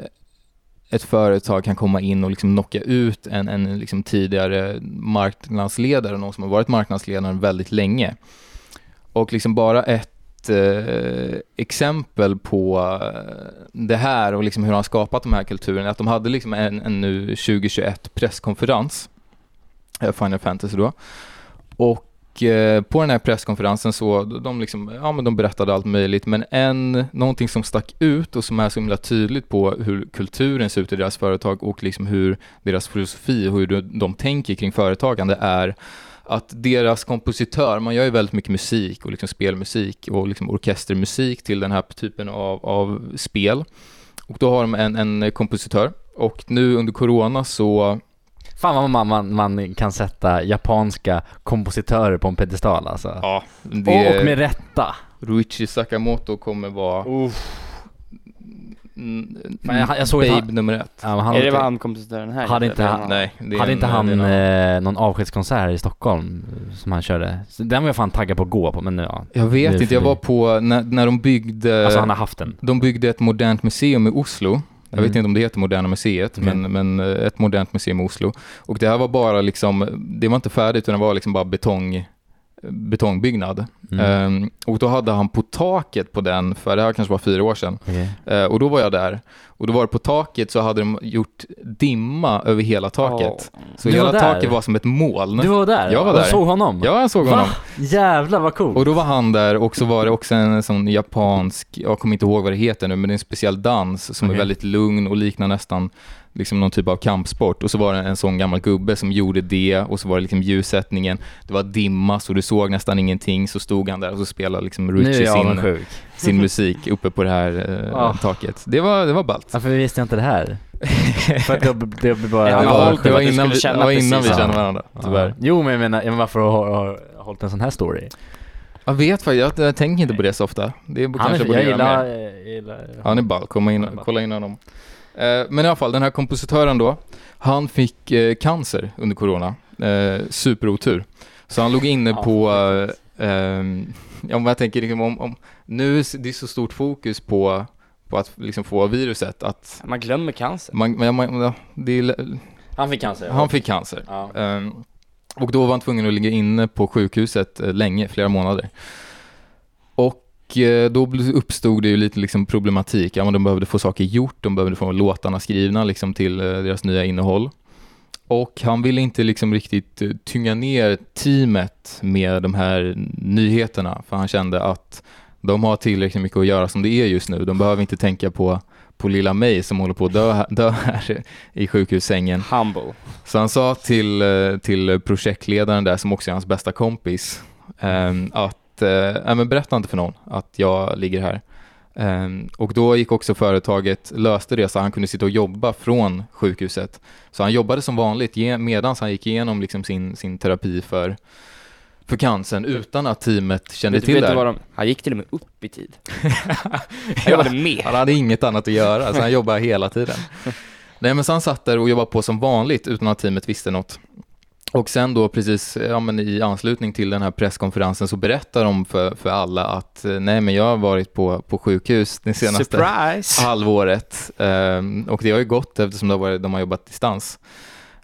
ett företag kan komma in och liksom knocka ut en, en liksom tidigare marknadsledare, någon som har varit marknadsledare väldigt länge. Och liksom bara ett eh, exempel på eh, det här och liksom hur han skapat de här kulturerna, att de hade liksom en, en nu 2021 presskonferens, eh, Final Fantasy då, och eh, på den här presskonferensen så de, liksom, ja, men de berättade allt möjligt men en, någonting som stack ut och som är så himla tydligt på hur kulturen ser ut i deras företag och liksom hur deras filosofi och hur de tänker kring företagande är att deras kompositör, man gör ju väldigt mycket musik och liksom spelmusik och liksom orkestermusik till den här typen av, av spel. Och då har de en, en kompositör och nu under corona så Fan vad man, man, man kan sätta japanska kompositörer på en pedestal alltså. Ja, Och, det, och med rätta. Ruichi Sakamoto kommer vara mm, Fan, jag- jag såg babe han- nummer ett. Ja, men han, är det vad han kompositören här hade inte han- Nej, hade en- inte han eh, någon avskedskonsert här i Stockholm som han körde? Så den var jag fan taggad på att gå på men nu, ja. Jag vet inte, jag var på, när, när de byggde, Alltså han har haft den. de byggde ett modernt museum i Oslo. Jag vet Mm. inte om det heter Moderna Museet, Okej. men, men eh, ett modernt museum i Oslo. Och det här var bara liksom, det var inte färdigt utan det var liksom bara betong, betongbyggnad. Mm. Ehm, och då hade han på taket på den, för det här kanske var fyra år sedan, Okej. Eh, och då var jag där. Och då var det på taket så hade de gjort dimma över hela taket. Så Du hela var taket var som ett moln. Du var där? Jag var och där. såg honom? Ja, jag såg Va? honom. Jävlar vad coolt! Och då var han där och så var det också en sån japansk, jag kommer inte ihåg vad det heter nu, men det är en speciell dans som Okej. är väldigt lugn och liknar nästan liksom någon typ av kampsport. Och så var det en sån gammal gubbe som gjorde det och så var det liksom ljussättningen. Det var dimma så du såg nästan ingenting. Så stod han där och så spelade liksom jag sin, sin musik uppe på det här eh, Ah. taket. Det var, det var ballt. Varför visste jag inte det här? För att det, det blir bara... Ja, det var, det var du innan, vi, det var innan vi kände varandra, tyvärr. Ja. Jo men jag menar, jag menar varför har, har, har hållit en sån här story? Jag vet faktiskt, jag, jag tänker inte på det så ofta. Det är Han kanske är, borde jag gillar, jag gillar... Han är ball, komma in, kolla in honom. Eh, men i alla fall, den här kompositören då, han fick eh, cancer under corona. Eh, superotur. Så han låg inne på, eh, ehm, ja men jag tänker liksom om, om, nu är det så stort fokus på, på att liksom få viruset att Man glömmer cancer. man, man, det är, Han fick cancer? han fick cancer. Ja. Ehm, och då var han tvungen att ligga inne på sjukhuset länge, flera månader. Och eh, då uppstod det ju lite liksom problematik. Ja, men de behövde få saker gjort, de behövde få låtarna skrivna liksom till eh, deras nya innehåll. Och han ville inte liksom riktigt eh, tynga ner teamet med de här nyheterna, för han kände att de har tillräckligt mycket att göra som det är just nu. De behöver inte tänka på, på lilla mig som håller på att dö, här- dö här i sjukhussängen. Humble. Så han sa till, till projektledaren där, som också är hans bästa kompis, ehm, att eh, nej, men berätta inte för någon att jag ligger här. Ehm, och då gick också företaget, löste det så han kunde sitta och jobba från sjukhuset. Så han jobbade som vanligt medan han gick igenom liksom sin, sin terapi för, för cancern utan att teamet kände Vet, till vet det. de, han gick till och med upp i tid. Jag jobbade mer. Han hade inget annat att göra, så han jobbade hela tiden. Nej, men så han satt där och jobbade på som vanligt utan att teamet visste något. Och sen då precis ja, men i anslutning till den här presskonferensen så berättar de för, för alla att eh, nej men jag har varit på, på sjukhus det senaste Surprise! halvåret Ehm, och det har ju gått eftersom det har varit, de har jobbat distans.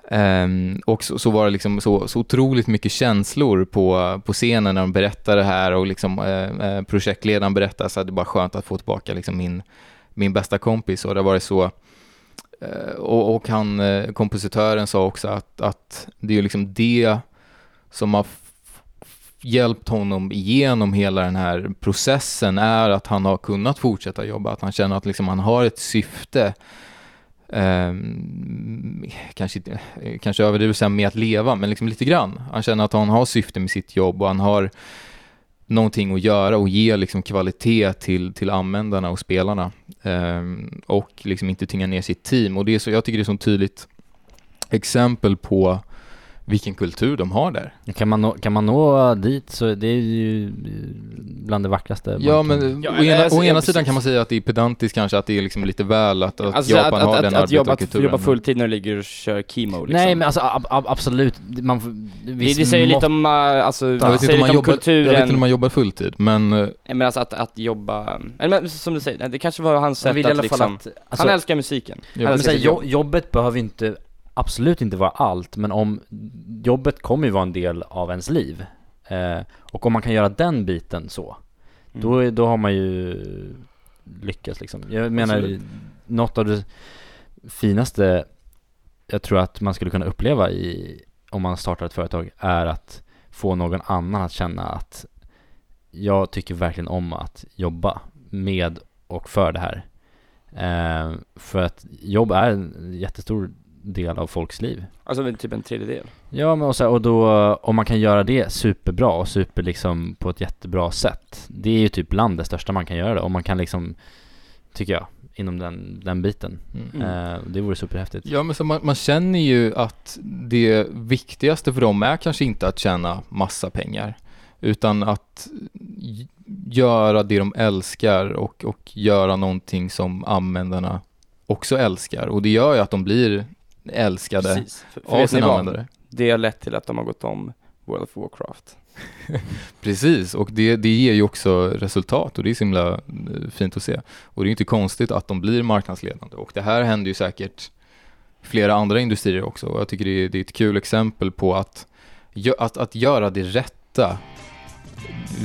Ehm, och så, så var det liksom så, så otroligt mycket känslor på, på scenen när de berättade det här och liksom, eh, eh, projektledaren berättade så att det var skönt att få tillbaka liksom min, min bästa kompis och det har varit så Eh, och, och han, eh, kompositören sa också att, att det är liksom det som har hjälpt honom igenom hela den här processen är att han har kunnat fortsätta jobba, att han känner att liksom han har ett syfte ehm, Eh, kanske, inte- kanske överdriver med att leva, men liksom lite grann. Han känner att han har syfte med sitt jobb och han har någonting att göra och ge liksom kvalitet till, till användarna och spelarna. Ehm, och liksom inte tynga ner sitt team. Och det är så, jag tycker det är så tydligt exempel på vilken kultur de har där. Kan man, nå, kan man nå dit så det är ju bland det vackraste Ja kan- men Ja, å ena, alltså, å ena sidan kan man säga att det är pedantiskt kanske, att det är liksom lite väl att, att Alltså Japan att, har att, den att, att, jobba, att jobba fulltid när du ligger och kör chemo liksom. Nej men alltså ab, ab, absolut, man får, det, visst det säger mått- lite om, äh, alltså, jag vet, inte om man lite om jobbar, jag kulturen. vet inte om man jobbar fulltid, men eh, Nej, men alltså att, att jobba, men som du säger, det kanske var hans sätt att liksom, att, alltså, han älskar musiken. Ja, Han men älskar så här, jobbet behöver inte, absolut inte vara allt, men om jobbet kommer ju vara en del av ens liv. Eh, och om man kan göra den biten så, Mm. då, då har man ju lyckats liksom. Jag menar, Absolut. något av det finaste jag tror att man skulle kunna uppleva i, om man startar ett företag, är att få någon annan att känna att jag tycker verkligen om att jobba med och för det här. Eh, för att jobb är en jättestor del av folks liv. Alltså typ en tredjedel. Ja, men och, så, och då om man kan göra det superbra och super liksom på ett jättebra sätt. Det är ju typ bland det största man kan göra det. Om man kan liksom, tycker jag, inom den, den biten. mm. Eh, det vore superhäftigt. Ja men så man, man känner ju att det viktigaste för dem är kanske inte att tjäna massa pengar utan att göra det de älskar och, och göra någonting som användarna också älskar och det gör ju att de blir älskade Precis. För, för av sina användare. Det har lett till att de har gått om World of Warcraft. Precis, och det, det ger ju också resultat och det är så himla eh, fint att se. Och det är inte konstigt att de blir marknadsledande och det här händer ju säkert flera andra industrier också och jag tycker det är, det är ett kul exempel på att, att, att göra det rätta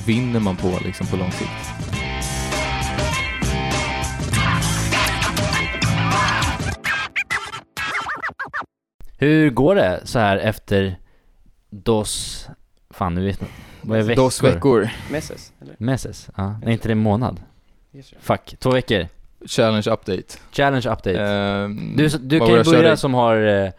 vinner man på liksom på lång sikt. Hur går det så här efter dos, fan nu vet jag vad är veckor? Dos veckor, Messes, eller? Meses? Ja, nej inte det en månad? Yes. Fuck, två veckor. challenge update. Challenge update. Ehm, du du kan ju det börja körde? som har eh,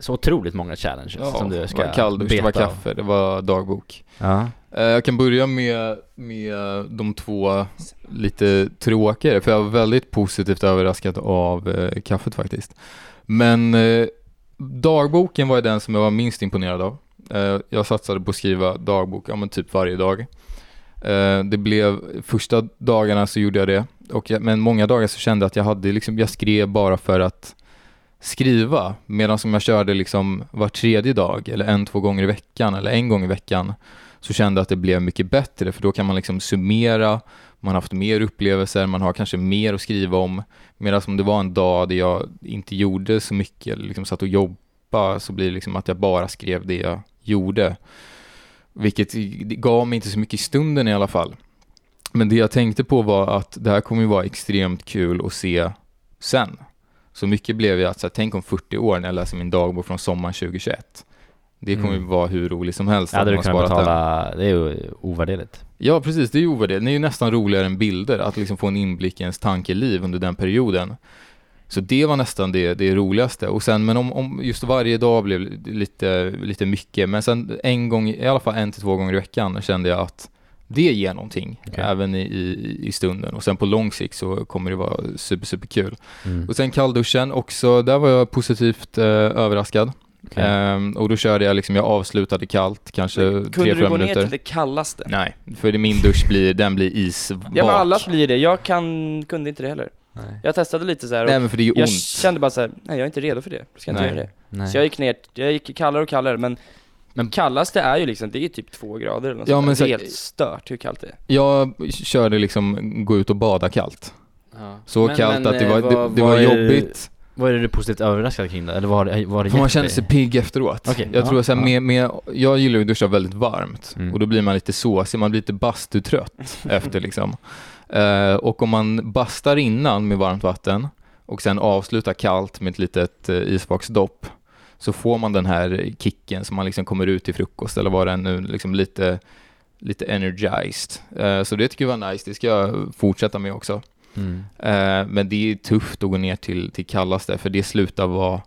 så otroligt många challenges Ja, som du det ska var kalldusch, det var beta av. kaffe, det var dagbok. Ja. Eh, Jag kan börja med, med de två lite tråkigare, för jag var väldigt positivt överraskad av eh, kaffet faktiskt. Men dagboken var ju den som jag var minst imponerad av. Eh, jag satsade på att skriva dagbok, ja men typ varje dag. Eh, det blev, första dagarna så gjorde jag det, och jag, men många dagar så kände jag att jag hade liksom, jag skrev bara för att skriva, medan som jag körde liksom var tredje dag, eller en, två gånger i veckan, eller en gång i veckan, så kände jag att det blev mycket bättre för då kan man liksom summera, man har haft mer upplevelser, man har kanske mer att skriva om. Medan om det var en dag där jag inte gjorde så mycket, eller liksom satt och jobbade, så blir det liksom att jag bara skrev det jag gjorde. Vilket gav mig inte så mycket i stunden i alla fall. Men det jag tänkte på var att det här kommer ju vara extremt kul att se sen. Så mycket blev jag att, så här, tänk om 40 år när jag läser min dagbok från sommaren 2021. Det kommer ju Mm. vara hur roligt som helst. Hade att du kunnat sparat den. betala, det är ju ovärderligt. Ja, precis. Det är ju ovärderligt. Det är ju nästan roligare än bilder, att liksom få en inblick i ens tankeliv under den perioden. Så det var nästan det, det roligaste. Och sen, men om, om just varje dag blev lite, lite mycket, men sen en gång, i alla fall en till två gånger i veckan kände jag att det ger någonting, Okej. även i, i, i stunden. Och sen på lång sikt så kommer det vara super, super kul. Mm. Och sen kallduschen också, där var jag positivt eh, överraskad. Okej. Ehm, och då körde jag liksom, jag avslutade kallt, kanske Kunde du 3-4 gå ner minuter. till det kallaste? Nej, för det min dusch blir, den blir isvak. Ja men allas blir det, jag kan, kunde inte det heller. Nej. Jag testade lite så här och Nej men för det är ju jag ont. kände bara så här, nej jag är inte redo för det, jag ska inte Nej. göra det. Nej. Så jag gick ner, jag gick kallare och kallare men Men- kallaste är ju liksom, det är typ två grader eller något Ja, men så- Det är helt stört hur kallt det är. Jag körde liksom gå ut och bada kallt. Ja. Så Men- kallt men, att det eh, var, vad- det, det var är- jobbigt. Vad är du positivt överraskad kring det? Eller vad har det, vad har det För man känner sig pigg efteråt. Okej, jag ja, tror så här, ja. med, med, jag gillar att duscha väldigt varmt Mm. och då blir man lite såsig, man blir lite bastutrött efter liksom. Eh, och om man bastar innan med varmt vatten och sen avslutar kallt med ett litet uh, isbaksdopp så får man den här kicken som man liksom kommer ut till frukost eller vad det är nu, liksom lite, lite energized. Eh, så det tycker jag var nice, det ska jag fortsätta med också. Mm. Eh, men det är tufft att gå ner till, till kallaste för det slutar vara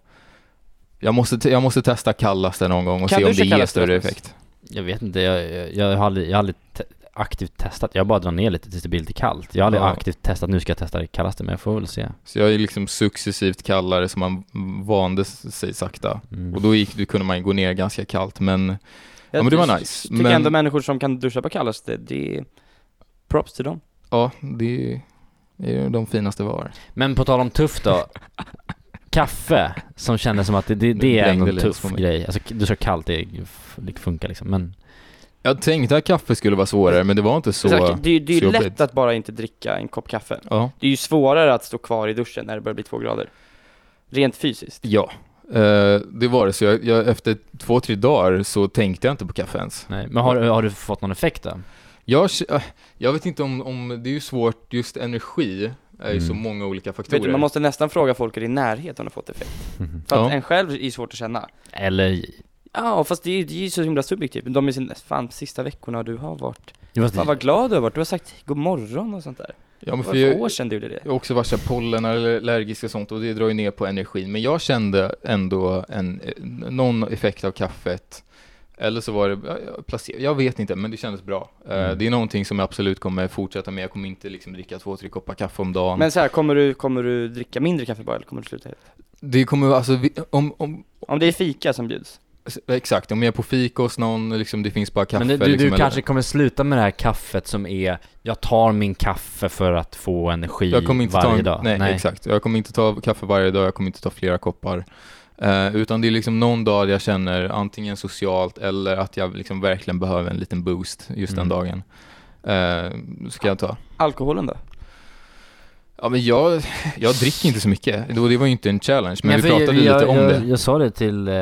jag måste, te- jag måste testa kallaste någon gång och Kan se om det ger större effekt. Jag vet inte, jag, jag, jag har aldrig, jag har aldrig te- aktivt testat. Jag bara drar ner lite tills det blir lite kallt. Jag har aldrig Ja. aktivt testat, nu ska jag testa det kallaste, men jag får väl se. Så jag är liksom successivt kallare så man vande sig sakta. Mm. Och då gick, då kunde man gå ner ganska kallt men Ja, men det var nice. tycker Men- ändå människor som kan duscha på kallaste, det är props till dem. ja, det är ju de finaste vi har. Men på tal om tufft då. Kaffe, som kändes som att det, det, det är en tuff grej. Alltså du kör kallt, det, det funkar liksom. Men Jag tänkte att kaffe skulle vara svårare men det var inte så, Så, det, är- det är ju lätt att bara inte dricka en kopp kaffe. Ja. Det är ju svårare att stå kvar i duschen när det börjar bli två grader. Rent fysiskt. Ja, eh, det var det. Så jag, jag, efter två, tre dagar så tänkte jag inte på kaffe ens. nej. Men har, har du fått någon effekt då? Jag, äh, jag vet inte om, om, det är ju svårt, just energi är ju Mm. så många olika faktorer. Vet du, man måste nästan fråga folk i din närhet om de har fått effekt. För att Ja. en själv är svårt att känna. Eller, Ja, fast det är det är ju så himla subjektivt. Men de är sin, fan, sista veckorna du har varit. jag Fan vad glad du har varit. Du har sagt god morgon och sånt där. ja, men Det för jag, år sedan du gjorde det. jag har också varit så här pollen eller allergisk och sånt och det drar ju ner på energin. Men jag kände ändå en, någon effekt av kaffet. Eller så var det ja, ja, placebo, jag vet inte men det kändes bra. Eh, Mm. Det är någonting som jag absolut kommer fortsätta med. Jag kommer inte liksom dricka två, tre koppar kaffe om dagen. Men så här, kommer du, kommer du dricka mindre kaffe bara eller kommer du sluta helt? det kommer alltså, vi- om, om, Om det är fika som bjuds? exakt, om jag är på fika hos någon, liksom, det finns bara kaffe. Men du, du, liksom, eller- kanske kommer sluta med det här kaffet som är Jag tar min kaffe för att få energi Jag kommer inte varje ta en, dag. Nej, exakt. Jag kommer inte ta kaffe varje dag, jag kommer inte ta flera koppar. Eh, utan det är liksom någon dag jag känner antingen socialt eller att jag liksom verkligen behöver en liten boost just den Mm. dagen. Uh, ska jag ta. Alkoholen då? Ja men jag, jag dricker inte så mycket. Det var ju inte en challenge, men, vi för pratade jag, lite om jag, det. Jag sa det till eh,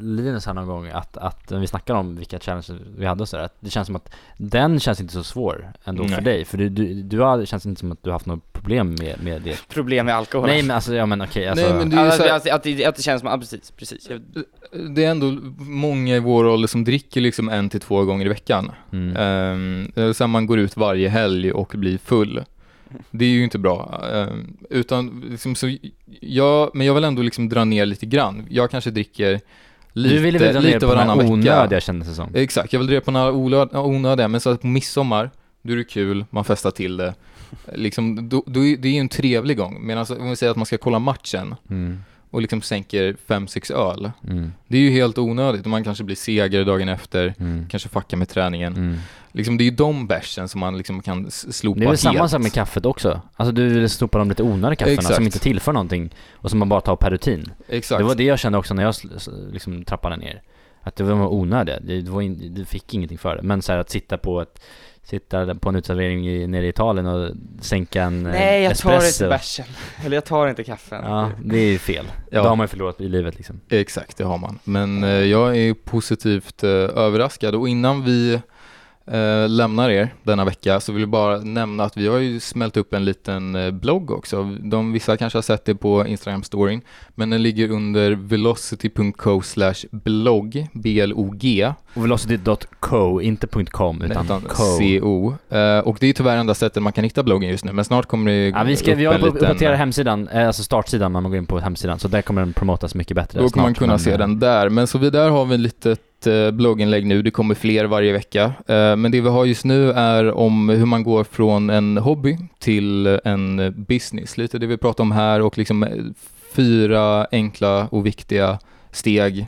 Linus här någon gång att, att när vi snackade om vilka challenges vi hade och sådär, att det känns som att den känns inte så svår ändå för Nej. dig. För du, du, du har, det känns inte som att du har haft något problem med, med det. Problem med alkohol? Nej men alltså, ja men okej alltså. Nej, men det är ju Alltså, så här- att, att, det- att det känns som, ja precis, precis. Jag, Det är ändå många i vår ålder som dricker liksom en till två gånger i veckan. Mm. Um, sen man går ut varje helg och blir full. Det är ju inte bra. Ehm, utan liksom så, jag, men jag vill ändå liksom dra ner lite grann. Jag kanske dricker lite, du ville väl dra ner lite på varannan vecka. onödiga kändes det som. Exakt, jag vill dra på några onödiga, men så att på midsommar, då är det kul, man festar till det. Liksom, då, då är, det är ju en trevlig gång. Medan om vi säger att man ska kolla matchen Mm. och liksom sänker fem sex öl. Mm. Det är ju helt onödigt man kanske blir segare dagen efter, Mm. kanske fuckar med träningen. Liksom det är ju de bärsen som man liksom kan slopa Det är väl helt. samma sak med kaffet också? Alltså du vill slopa de lite onödiga kaffena Exakt. som inte tillför någonting och som man bara tar per rutin. Exakt. Det var det jag kände också när jag liksom trappade ner. Att det var onödiga, det det var in, du fick ingenting för det. Men så här att sitta på ett Sitta på en uteservering i, nere i Italien och sänka en eh, nej, jag tar espresso. inte bärsen. Eller jag tar inte kaffen. Ja, det är fel. Ja. Då har man ju förlorat i livet liksom. Exakt, det har man. Men eh, jag är positivt eh, överraskad och innan vi eh, lämnar er denna vecka så vill jag bara nämna att vi har ju smält upp en liten eh, blogg också. De, vissa kanske har sett det på Instagram-storyn, men den ligger under velocity.co blogg, B-L-O-G, Och velocity.co, inte .com utan, utan co. C-O. Eh, och det är tyvärr enda sättet man kan hitta bloggen just nu, men snart kommer det Ja, vi ska, upp vi håller på att uppdatera hemsidan, eh, alltså startsidan när man går in på hemsidan, så där kommer den promotas mycket bättre Då kommer man kunna men, se eh, den där. Men så vi där har vi ett litet eh, blogginlägg nu. Det kommer fler varje vecka. Eh, Men det vi har just nu är om hur man går från en hobby till en business. Lite det vi pratar om här och liksom eh, fyra enkla och viktiga steg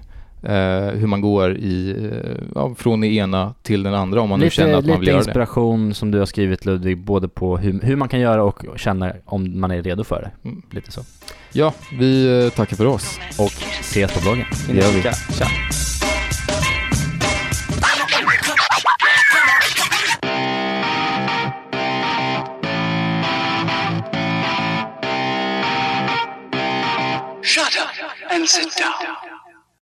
hur man går i, ja, från det ena till den andra om man nu lite, känner att man vill lite göra det. inspiration som du har skrivit Ludvig, både på hur, hur man kan göra och känna om man är redo för det. Mm. Lite så. Ja, vi tackar för oss. Och ses på bloggen. Det gör vi. Tja. Shut up and sit down.